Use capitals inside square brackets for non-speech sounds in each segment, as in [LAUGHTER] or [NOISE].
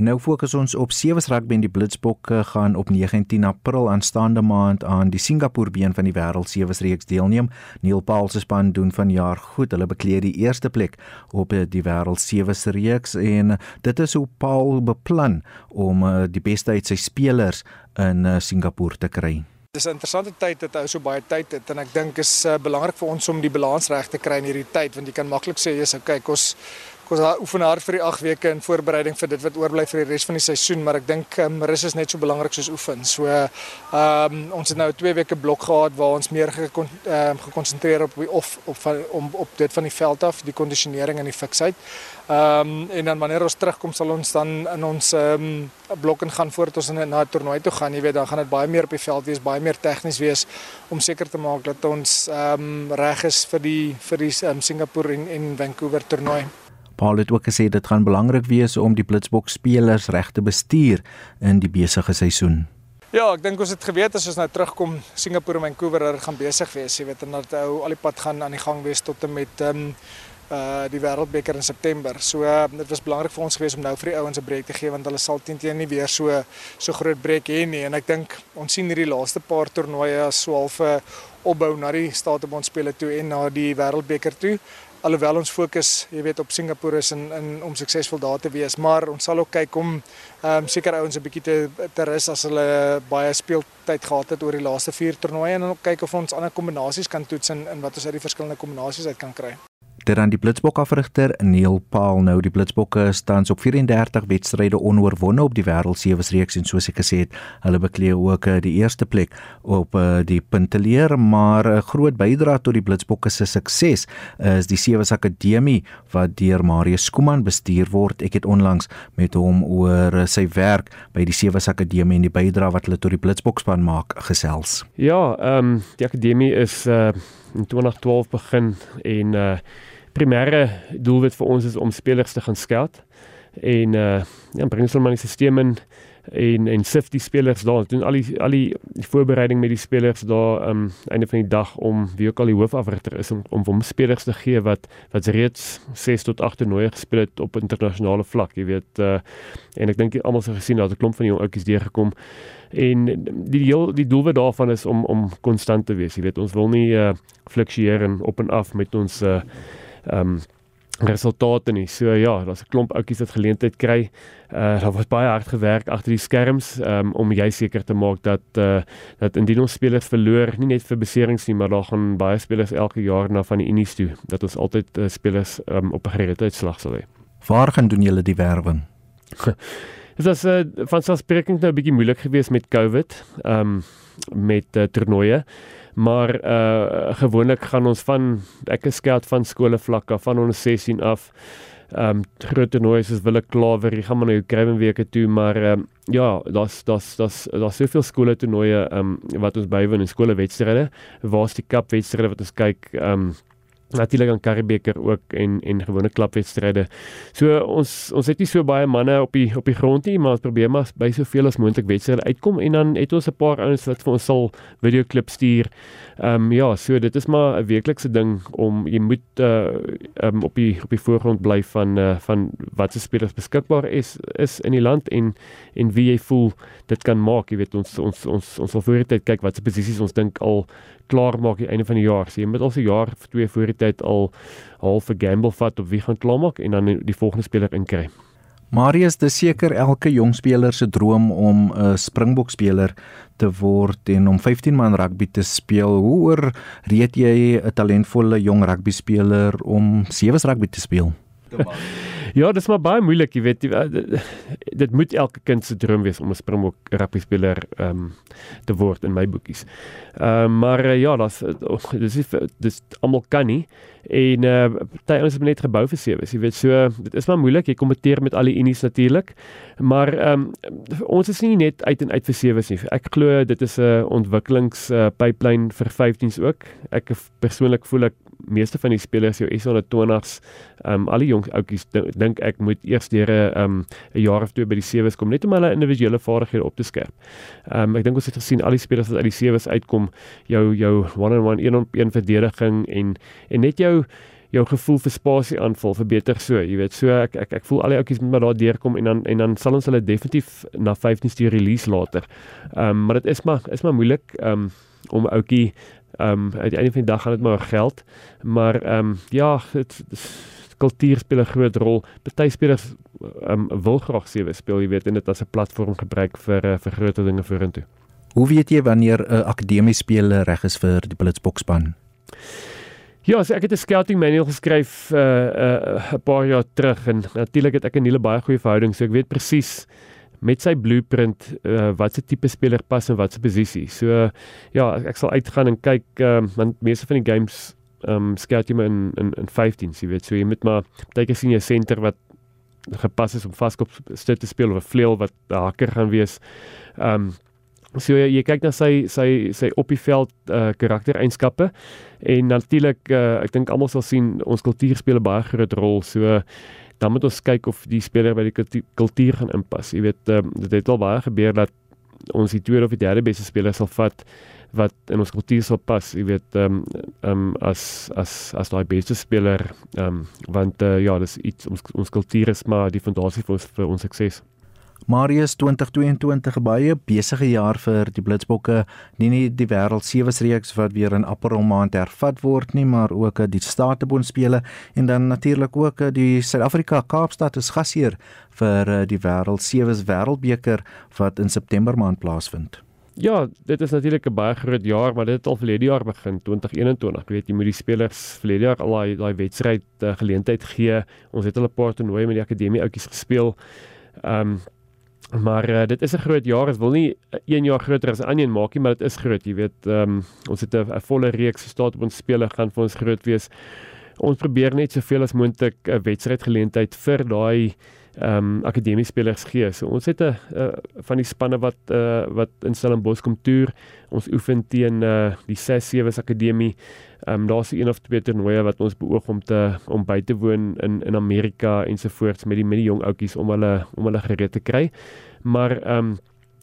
Nou fokus ons op sewe rugby en die Blitsbokke gaan op 19 April aanstaande maand aan die Singapore been van die wêreld sewe reeks deelneem. Neil Paul se span doen vanjaar goed. Hulle bekleed die eerste plek op die wêreld sewe reeks en dit is hoe Paul beplan om eh, die beste uit sy spelers in eh, Singapore te kry. Dis 'n interessante tyd dat hy so baie tyd het en ek dink is uh, belangrik vir ons om die balans reg te kry in hierdie tyd want jy kan maklik sê jy's okay, kos Ons oefen hard vir die 8 weke in voorbereiding vir dit wat oorbly vir die res van die seisoen, maar ek dink um, rus is net so belangrik soos oefen. So ehm um, ons het nou 'n 2 weke blok gehad waar ons meer gekon, um, gekonsentreer op of op van om op dit van die veld af, die kondisionering en die fiksheid. Ehm um, en dan wanneer ons terugkom sal ons dan in ons ehm um, blok en gaan voordat ons in 'n na toernooi toe gaan, jy weet, dan gaan dit baie meer op die veld wees, baie meer tegnies wees om seker te maak dat ons ehm um, reg is vir die vir die um, Singapore en en Vancouver toernooi. Paul het ook gesê dit gaan belangrik wees om die Blitsbok spelers reg te bestuur in die besige seisoen. Ja, ek dink ons het geweet as ons nou terugkom Singapore en Vancouver dat gaan besig wees, jy weet, en dat ou al die pad gaan aan die gang wees tot en met ehm um, uh die wêreldbeker in September. So uh, dit was belangrik vir ons gewees om nou vir die ouens 'n breek te gee want hulle sal teen nie weer so so groot breek hê nie en ek dink ons sien hierdie laaste paar toernooie as so half 'n opbou na die Statebond spele toe en na die wêreldbeker toe alhoewel ons fokus, jy weet, op Singapore is en in om suksesvol daar te wees, maar ons sal ook kyk om ehm um, seker ouens 'n bietjie te te rus as hulle baie speeltyd gehad het oor die laaste 4 toernooie en dan ook kyk of ons ander kombinasies kan toets in in wat ons uit die verskillende kombinasies uit kan kry dit aan die Blitsbok afrigter Neil Paul nou die Blitsbokke staan op 34 wedstryde onoorwonde op die wêreld sewe reeks en soos ek gesê het hulle beklee ook eh, die eerste plek op eh, die punteleer maar 'n groot bydrae tot die Blitsbokke se sukses is die sewe akademie wat deur Marius Skuman bestuur word. Ek het onlangs met hom oor eh, sy werk by die sewe akademie en die bydrae wat hulle tot die Blitsbokspan maak gesels. Ja ehm um, die akademie is uh, in 2012 begin en uh primêre doelwit vir ons is om spelers te gaan scout en uh ja, bring hulle maar in die stelsel in en en sif die spelers daar. Doen al die al die, voorbereiding met die spelers daar um einde van die dag om wie ook al die hoofafrigter is om om spelers te gee wat wat reeds 6 tot 8 toernooie gespeel het op internasionale vlak jy weet uh en ek dink almal se gesien dat 'n klomp van die jong ouetjies deur gekom en die heel die doelwit daarvan is om om konstant te wees jy weet. Ons wil nie uh fluktueer en op en af met ons uh ehm um, resultate nie. So ja, daar's 'n klomp ouppies wat geleentheid kry. Uh daar word baie hard gewerk agter die skerms um, om jy seker te maak dat uh dat indien ons spelers verloor, nie net vir beserings nie, maar daar gaan baie spelers elke jaar na van die Unis toe dat ons altyd uh, spelers um, op 'n gereedheidslag sal hê. Waar gaan doen julle die werwing? [LAUGHS] Dit is uh, van selfspreekend nou 'n bietjie moeilik geweest met COVID, ehm um, met uh, toernooie maar uh gewoonlik gaan ons van ek is skeldt van skole vlak af van ons 16 af. Ehm um, groot toernooie soos Wille Klawer, jy gaan maar na jou Kruiwenweke toe, maar um, ja, daar's daar's daar's daar's soveel skole toernooie ehm um, wat ons bywoon en skole wedstryde. Waar's die kap wedstryde wat ons kyk ehm um, natuurlik aan Karibeker ook en en gewone klapwedstryde. So ons ons het nie so baie manne op die op die grond nie, maar ons probeer maar by soveel as moontlik wedstryde uitkom en dan het ons 'n paar ouens wat vir ons sal videoklip stuur. Ehm um, ja, so dit is maar 'n weeklikse ding om jy moet uh um, op die op die voorgrond bly van uh van wat se spelers beskikbaar is is in die land en en wie jy voel dit kan maak. Jy weet ons ons ons ons sal voor die tyd kyk wat se posisies ons dink al klaar maak die einde van die jaar. So jy moet al se jaar vir twee voor die tyd al half 'n gamble vat op wie gaan klaar maak en dan die volgende speler inkry. Marius, dis seker elke jong speler se droom om 'n Springbok speler te word en om 15 man rugby te speel. Hoe oor reed jy 'n talentvolle jong rugby speler om sewe rugby te speel? [LAUGHS] Ja, dit is maar baie moeilik, jy weet, dit, [LAUGHS] dit moet elke kind se droom wees om 'n Springbok rugby speler ehm um, te word in my boekies. Ehm um, maar uh, ja, dat oh, dis dis dis almal kan nie en uh party ons het net gebou vir sewe. Jy weet so dit is maar moeilik. Jy kompeteer met al die unies natuurlik. Maar ehm um, ons is nie net uit en uit vir sewe nie. Ek glo dit is 'n ontwikkelings uh, pipeline vir 15s ook. Ek persoonlik voel ek meeste van die spelers jou S120s ehm um, al die jong ouetjies dink ek moet eers deur 'n um, 'n jaar of twee by die sewes kom net om hulle individuele vaardighede op te skerp. Ehm um, ek dink ons het gesien al die spelers wat uit die sewes uitkom, jou jou one-on-one een-op-een verdediging en en net jou jou gevoel vir spasie aanvul verbeter so. Jy weet, so ek ek ek voel al die ouppies moet maar daar deurkom en dan en dan sal ons hulle definitief na 15 stuur release later. Ehm um, maar dit is maar is maar moeilik ehm um, om ouetjie ehm um, uit die einde van die dag gaan dit maar geld. Maar ehm um, ja, dit kultuur speel 'n groot rol. Party spelers ehm um, wil graag sewe speel, jy weet, en dit as 'n platform gebruik vir uh, vir groter dinge vorentoe. Hoe weet jy wanneer 'n akademie speler reg is vir die Blitsbokspan? Ja, so ek het 'n scouting manual geskryf uh, uh, 'n paar jaar terug en natuurlik het ek 'n hele baie goeie verhouding, so ek weet presies met sy blueprint uh, wat se tipe speler pas in watter posisie. So uh, ja, ek, sal uitgaan en kyk uh, want meeste van die games ehm um, scout jy maar in in in 15, jy weet, so jy moet maar baie keer sien jy 'n center wat gepas is om vaskop te speel of 'n vleuel wat 'n hakker gaan wees. Ehm um, So jy, jy kyk na sy sy sy op die veld uh karaktereienskappe en natuurlik uh ek dink almal sal sien ons kultuur speel 'n baie groot rol. So dan moet ons kyk of die speler by die kultuur gaan inpas. Jy weet uh, dit het al baie gebeur dat ons die tweede of die derde beste speler sal vat wat in ons kultuur sal pas. Jy weet ehm um, ehm um, as as as daai beste speler ehm um, want uh, ja, dis iets ons ons kultuur is maar die fondasie vir ons vir ons sukses. Marius 2022 baie besige jaar vir die Blitsbokke, nie net die wêreld sewe reeks wat weer in April maand hervat word nie, maar ook die Statebond spele en dan natuurlik ook die Suid-Afrika Kaapstad is gasheer vir die wêreld sewe wêreldbeker wat in September maand plaasvind. Ja, dit is natuurlik 'n baie groot jaar, maar dit het al verlede jaar begin, 2021. Ek weet jy moet die spelers verlede jaar al daai daai wedstryd uh, geleentheid gee. Ons het al 'n paar toernooie met die akademie outjies gespeel. Ehm um, Maar uh, dit is 'n groot jaar. Dit wil nie een jaar groter as 'n ander een maak nie, maar dit is groot. Jy weet, ehm um, ons het 'n volle reeks gestaat op ons spele gaan vir ons groot wees. Ons probeer net soveel as moontlik 'n wedstrydgeleentheid vir daai ehm um, akademie spelers gee. So ons het 'n uh, van die spanne wat uh, wat in Stellenbosch kom toer. Ons oefen teen uh, die 6-7 akademie. Ehm um, daar's een of twee toernooie wat ons beoog om te om by te woon in in Amerika ensovoorts met die met die jong ouetjies om hulle om hulle gereed te kry. Maar ehm um,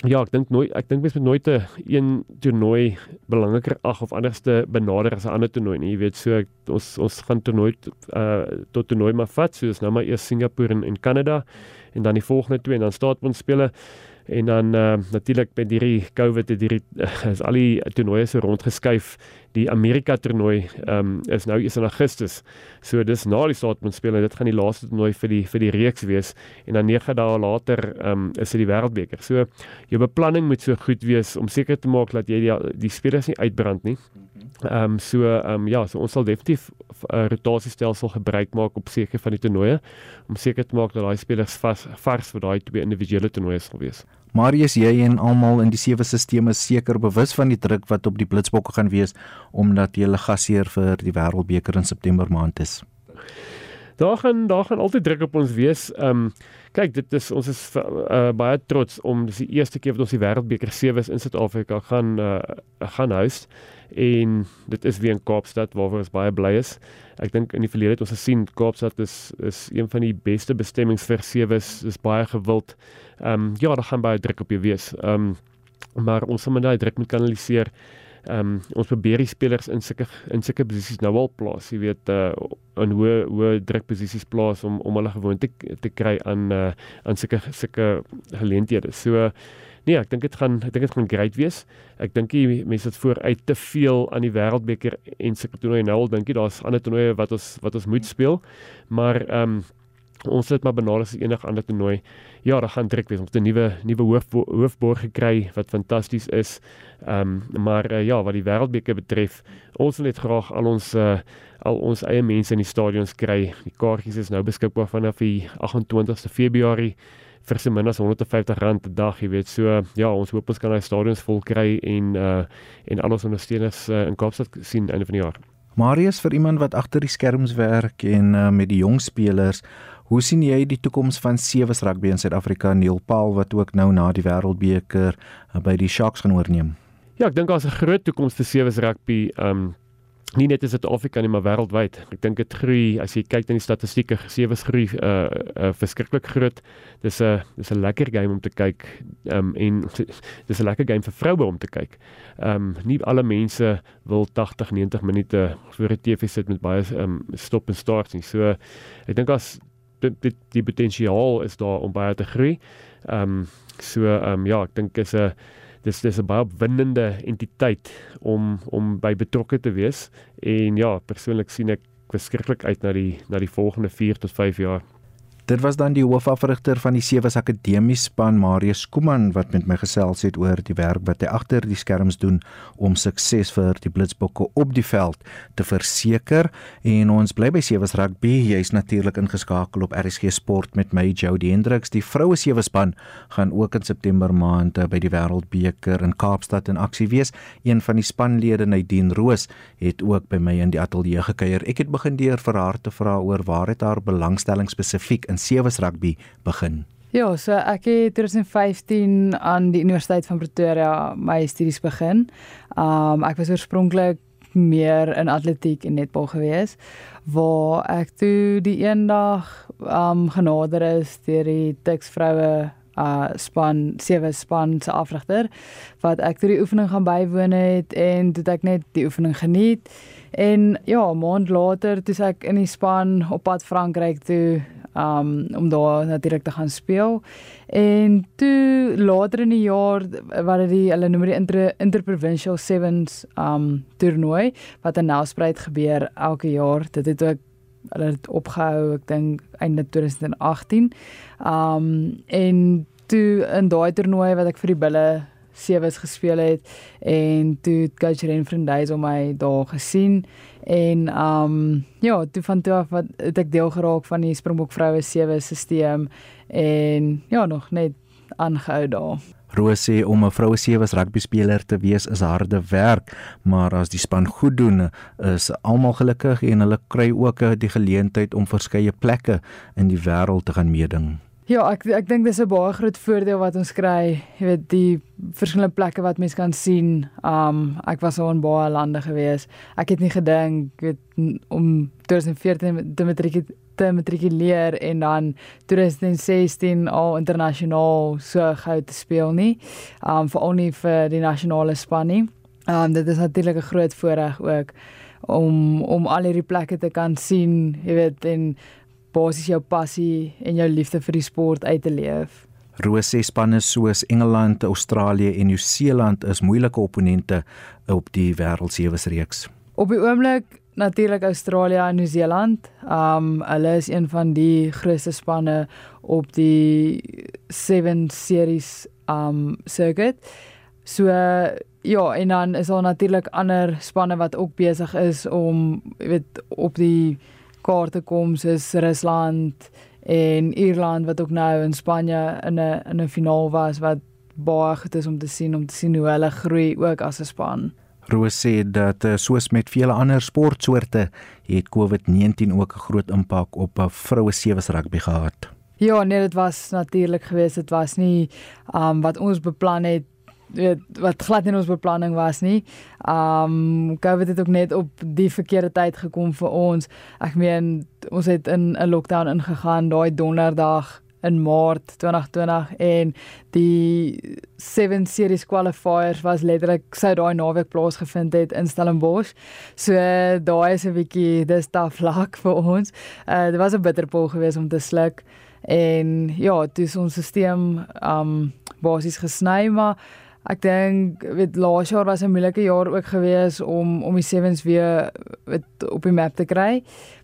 ja, ek dink nooit ek dink mens moet nooit 'n een toernooi belangriker ag of anderste benader as 'n ander toernooi nie. Jy weet so ek, ons ons gaan toernooi uh tot toernooi maar vat. So dis nou maar eers Singapore en, en Kanada en dan die volgende twee en dan staat ons spele en dan uh, natuurlik met hierdie COVID het hierdie uh, is al die toernooie so rondgeskuif. Die Amerika toernooi um, is nou eers in Augustus. So dis na die Saatmond speel en dit gaan die laaste toernooi vir die vir die reeks wees en dan 9 dae later um, is dit die Wêreldbeker. So jou beplanning moet so goed wees om seker te maak dat jy die, die spelers nie uitbrand nie. Ehm um, so ehm um, ja, so ons sal definitief 'n uh, rotasiestelsel gebruik maak op seker van die toernooie om seker te maak dat daai spelers vas vars vir daai twee individuele toernooie sal wees. Marius, jy en almal in die sewe stelsels is seker bewus van die druk wat op die Blitsbokke gaan wees omdat jy hulle gasheer vir die Wêreldbeker in September maand is. Daar gaan daar gaan altyd druk op ons wees. Ehm um, kyk, dit is ons is uh, baie trots om dis die eerste keer wat ons die Wêreldbeker sewe in Suid-Afrika gaan uh, gaan host en dit is weer in Kaapstad waaroor ons baie bly is. Ek dink in die verlede het ons gesien Kaapstad is is een van die beste bestemmings vir sewes, is baie gewild. Ehm um, ja, daar gaan baie druk op jou wees. Ehm um, maar ons moet daai druk moet kanaliseer. Ehm um, ons probeer die spelers in sulke in sulke posisies nou al plaas, jy weet uh in hoe hoe druk posisies plaas om om hulle gewoon te te kry aan uh aan sulke sulke geleenthede. So Nee, ek dink dit gaan ek dink dit gaan great wees. Ek dink die mense het vooruit te veel aan die wêreldbeker en sulke toernooie nou al dink jy daar's ander toernooie wat ons wat ons moet speel. Maar ehm um, ons het maar benader as enige ander toernooi. Ja, daar gaan druk wees. Ons het 'n nuwe nuwe hoof hoofborg gekry wat fantasties is. Ehm um, maar uh, ja, wat die wêreldbeker betref, ons wil net graag al ons uh, al ons eie mense in die stadions kry. Die kaartjies is nou beskikbaar vanaf die 28ste Februarie vir so min as 150 rand per dag, jy weet. So ja, ons hoop ons kan daai stadions vol kry en uh en al ons ondersteuners uh, in Kaapstad sien einde van die jaar. Marius vir iemand wat agter die skerms werk en uh, met die jong spelers, hoe sien jy die toekoms van sewe rugby in Suid-Afrika? Neil Paul wat ook nou na die Wêreldbeker uh, by die Sharks gaan oorneem. Ja, ek dink daar's 'n groot toekoms vir sewe rugby. Um nie net in Suid-Afrika nie, maar wêreldwyd. Ek dink dit groei as jy kyk na die statistieke, sewe groei uh, uh verskriklik groot. Dis 'n dis 'n lekker game om te kyk. Ehm um, en [LAUGHS] dis 'n lekker game vir vroue om te kyk. Ehm um, nie alle mense wil 80, 90 minute voor 'n TV sit met baie ehm um, stop en start nie. So ek dink as dit die, die potensiaal is daar om baie te groei. Ehm um, so ehm um, ja, ek dink is 'n dis dis 'n baie opwindende entiteit om om by betrokke te wees en ja, persoonlik sien ek verskriklik uit na die na die volgende 4 tot 5 jaar. Dit was dan die hoofafrigter van die Sewes Akademie span Marius Skuman wat met my gesels het oor die werk wat hy agter die skerms doen om sukses vir die Blitsbokke op die veld te verseker. En ons bly by Sewes rugby. Jy's natuurlik ingeskakel op RSG Sport met my Jody Hendriks die vroue sewe span gaan ook in September maand by die Wêreldbeker in Kaapstad in aksie wees. Een van die spanlede Nadine Roos het ook by my in die ateljee gekuier. Ek het begin deur vir haar te vra oor waar het haar belangstelling spesifiek in sewees rugby begin? Ja, so ek het 2015 aan die Universiteit van Pretoria my studies begin. Um ek was oorspronklik meer in atletiek en netbal gewees waar ek toe die eendag um genader is deur die Tuks vroue uh span sewe span se afrigter wat ek toe die oefening gaan bywoon het en toe ek net die oefening geniet en ja maand later toe ek in die span op pad Frankryk toe um om daar natuurlik te gaan speel. En toe later in die jaar wat dit die hulle noem die inter, interprovincial sevens um toernooi wat in Nelspruit gebeur elke jaar. Dit het ook hulle het opgehou ek dink einde 2018. Um en toe in daai toernooi wat ek vir die bulle sewes gespeel het en toe coach Renfrey om my daar gesien En um ja, toe van toe af wat het ek deel geraak van die Springbok vroue sewe stelsel en ja, nog net aangehou daar. Rosie om 'n vroue sewe rugby speler te wees is harde werk, maar as die span goed doen, is almal gelukkig en hulle kry ook die geleentheid om verskeie plekke in die wêreld te gaan meeding. Ja, ek ek dink dis 'n baie groot voordeel wat ons kry. Jy weet die verskillende plekke wat mense kan sien. Um ek was al in baie lande gewees. Ek het nie gedink weet om 2014 te matriek te matrikuleer en dan 2016 al internasionaal so gou te speel nie. Um veral nie vir die nasionale span nie. Um dit is natuurlik 'n groot voorreg ook om om al hierdie plekke te kan sien, jy weet en basies jou passie en jou liefde vir die sport uit te leef. Rose spanne soos Engeland, Australië en Nieu-Seeland is moeilike opponente op die wêreldsewe reeks. Op die oomblik natuurlik Australië en Nieu-Seeland. Um hulle is een van die grootste spanne op die 7 series um circuit. So ja, en dan is daar natuurlik ander spanne wat ook besig is om weet op die kaarte kom soos Rusland en Ierland wat ook nou in Spanje in 'n in 'n finaal was wat baie goed is om te sien om te sien hoe hulle groei ook as 'n span. Roos sê dat eh, soos met vele ander sportsoorte het COVID-19 ook 'n groot impak op 'n vroue sewe rugby gehad. Ja, nee, dit was natuurlik geweest. Dit was nie um wat ons beplan het weet wat glad in ons beplanning was nie. Um COVID het ook net op die verkeerde tyd gekom vir ons. Ek meen ons het in 'n lockdown ingegaan daai donderdag in Maart 2020 en die 7 series qualifiers was letterlik sou daai naweek plaasgevind het in Stellenbosch. So daai is 'n bietjie dis tough luck vir ons. Uh dit was 'n bitterpil geweest om te sluk en ja, dis ons stelsel um basies gesny maar Ek dink weet laas jaar was 'n moeilike jaar ook gewees om om die sevens weer weet op die map te kry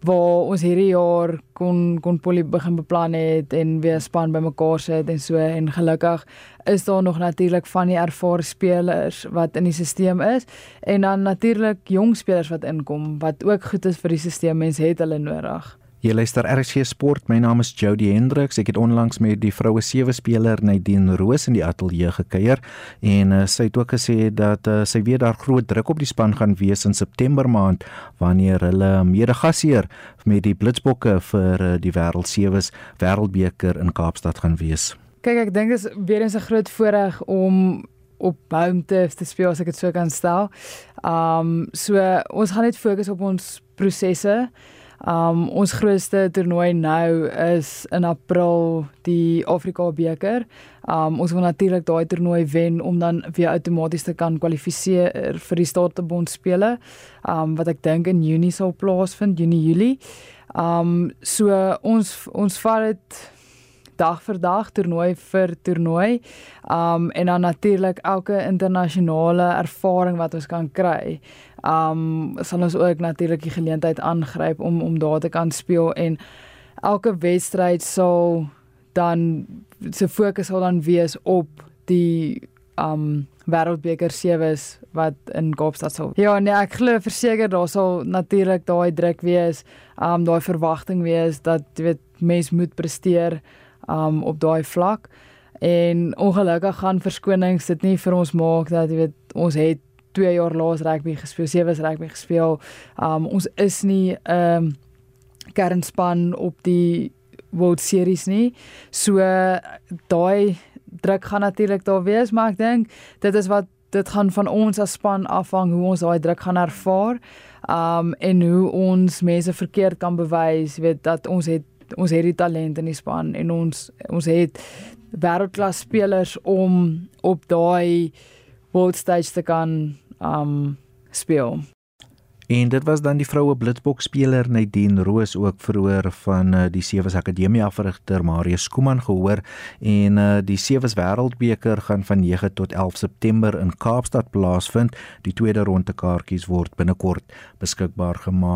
waar ons hierdie jaar kon kon polie begin beplan het en weer span bymekaar sit en so en gelukkig is daar nog natuurlik van die ervare spelers wat in die stelsel is en dan natuurlik jong spelers wat inkom wat ook goed is vir die stelsel mense het hulle nodig. Jy luister RC Sport. My naam is Jody Hendriks. Ek het onlangs met die vroue sewe speler Nadine Roos in die ateljee gekuier en uh, sy het ook gesê dat uh, sy weet daar groot druk op die span gaan wees in September maand wanneer hulle medegasheer met die Blitsbokke vir uh, die Wêreld Sewes Wêreldbeker in Kaapstad gaan wees. Kyk, ek dink dit is weer eens 'n groot voorreg om op turf te speel as ek dit so kan stel. Um so ons gaan net fokus op ons prosesse. Um ons grootste toernooi nou is in April die Afrika beker. Um ons wil natuurlik daai toernooi wen om dan weer outomaties te kan kwalifiseer vir die Staatsbond spele. Um wat ek dink in Junie sal plaasvind, Junie Julie. Um so ons ons vat dit dag vir dag toernooi vir toernooi. Um en dan natuurlik elke internasionale ervaring wat ons kan kry um sal ons ook natuurlik die geleentheid aangryp om om daar te kan speel en elke wedstryd sal dan se fokus sal dan wees op die um wêreldbeker sewes wat in Kaapstad sal. Ja nee, ek glo verseker daar sal natuurlik daai druk wees, um daai verwagting wees dat jy weet mens moet presteer um op daai vlak. En ongelukkig gaan verskonings dit nie vir ons maak dat jy weet ons het 2 jaar laas rugby gespeel, sewe rugby gespeel. Um ons is nie 'n um, kernspan op die World Series nie. So daai druk gaan natuurlik daar wees, maar ek dink dit is wat dit gaan van ons as span afhang hoe ons daai druk gaan ervaar. Um en hoe ons mense verkeerd kan bewys, weet dat ons het ons het die talent in die span en ons ons het wêreldklas spelers om op daai world stage te kan um speel. En dit was dan die vroue blitsbok speler Nadine Roos ook verhoor van uh, die Sewes Akademie afrigter Marius Skuman gehoor en uh, die Sewes Wêreldbeker gaan van 9 tot 11 September in Kaapstad plaasvind. Die tweede ronde kaartjies word binnekort beskikbaar gemaak.